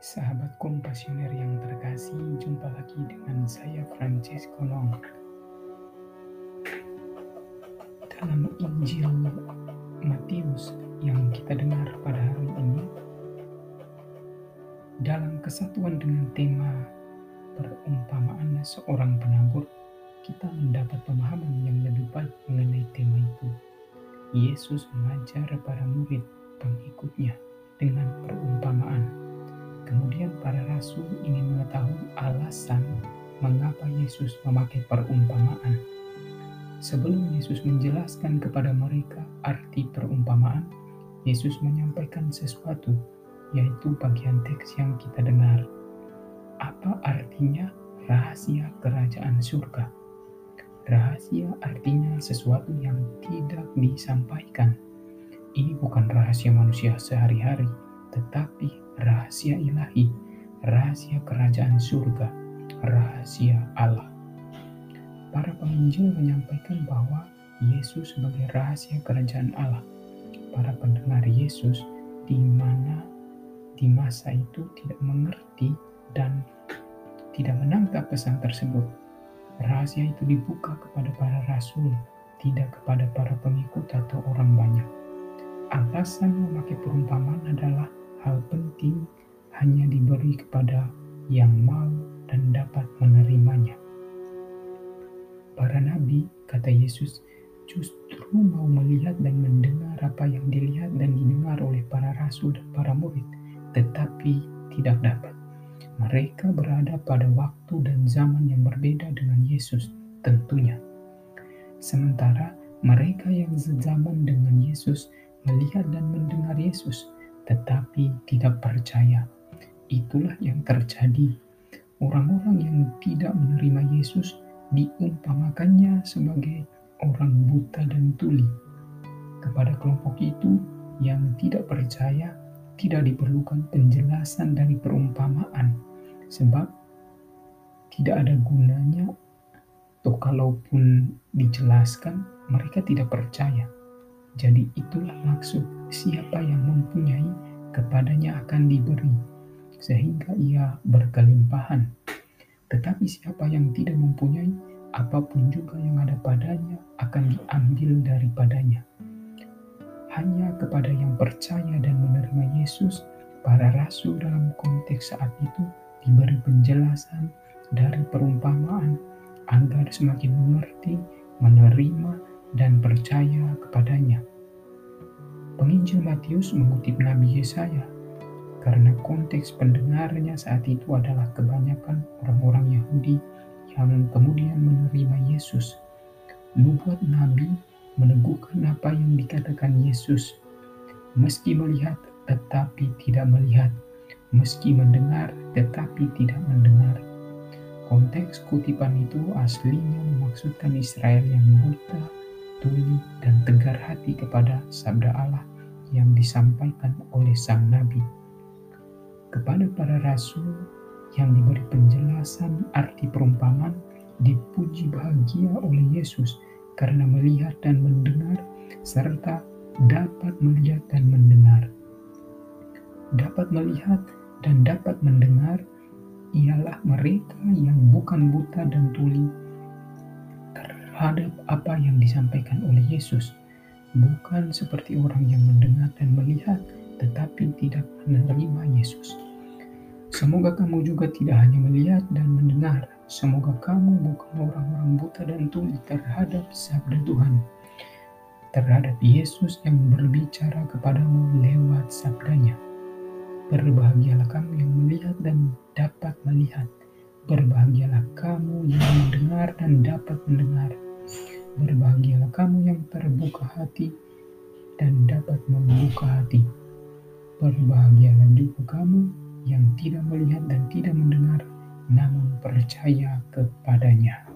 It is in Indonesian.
Sahabat kompasioner yang terkasih, jumpa lagi dengan saya Francesco Long. Dalam Injil Matius yang kita dengar pada hari ini, dalam kesatuan dengan tema perumpamaan seorang penabur, kita mendapat pemahaman yang lebih baik mengenai tema itu. Yesus mengajar para murid pengikutnya dengan perumpamaan Kemudian para rasul ingin mengetahui alasan mengapa Yesus memakai perumpamaan. Sebelum Yesus menjelaskan kepada mereka arti perumpamaan, Yesus menyampaikan sesuatu, yaitu bagian teks yang kita dengar. Apa artinya rahasia kerajaan surga? Rahasia artinya sesuatu yang tidak disampaikan. Ini bukan rahasia manusia sehari-hari, tetapi rahasia ilahi, rahasia kerajaan surga, rahasia Allah. Para penginjil menyampaikan bahwa Yesus sebagai rahasia kerajaan Allah. Para pendengar Yesus di mana di masa itu tidak mengerti dan tidak menangkap pesan tersebut. Rahasia itu dibuka kepada para rasul, tidak kepada para pengikut atau orang banyak. Alasan memakai perumpamaan adalah hal penting hanya diberi kepada yang mau dan dapat menerimanya. Para nabi, kata Yesus, justru mau melihat dan mendengar apa yang dilihat dan didengar oleh para rasul dan para murid, tetapi tidak dapat. Mereka berada pada waktu dan zaman yang berbeda dengan Yesus, tentunya. Sementara mereka yang sezaman dengan Yesus melihat dan mendengar Yesus, tetapi tidak percaya. Itulah yang terjadi. Orang-orang yang tidak menerima Yesus diumpamakannya sebagai orang buta dan tuli. Kepada kelompok itu yang tidak percaya, tidak diperlukan penjelasan dari perumpamaan, sebab tidak ada gunanya atau kalaupun dijelaskan, mereka tidak percaya. Jadi itulah maksud siapa yang mempunyai kepadanya akan diberi sehingga ia berkelimpahan. Tetapi siapa yang tidak mempunyai apa pun juga yang ada padanya akan diambil daripadanya. Hanya kepada yang percaya dan menerima Yesus, para rasul dalam konteks saat itu diberi penjelasan dari perumpamaan agar semakin mengerti, menerima, dan percaya kepadanya. Penginjil Matius mengutip Nabi Yesaya karena konteks pendengarnya saat itu adalah kebanyakan orang-orang Yahudi yang kemudian menerima Yesus. Nubuat Nabi meneguhkan apa yang dikatakan Yesus. Meski melihat tetapi tidak melihat, meski mendengar tetapi tidak mendengar. Konteks kutipan itu aslinya memaksudkan Israel yang buta tuli dan tegar hati kepada sabda Allah yang disampaikan oleh sang nabi. Kepada para rasul yang diberi penjelasan arti perumpamaan dipuji bahagia oleh Yesus karena melihat dan mendengar serta dapat melihat dan mendengar. Dapat melihat dan dapat mendengar ialah mereka yang bukan buta dan tuli terhadap apa yang disampaikan oleh Yesus, bukan seperti orang yang mendengar dan melihat, tetapi tidak menerima Yesus. Semoga kamu juga tidak hanya melihat dan mendengar, semoga kamu bukan orang-orang buta dan tuli terhadap sabda Tuhan, terhadap Yesus yang berbicara kepadamu lewat sabdanya. Berbahagialah kamu yang melihat dan dapat melihat. Berbahagialah kamu yang mendengar dan dapat mendengar. Berbahagialah kamu yang terbuka hati dan dapat membuka hati. Berbahagialah juga kamu yang tidak melihat dan tidak mendengar, namun percaya kepadanya.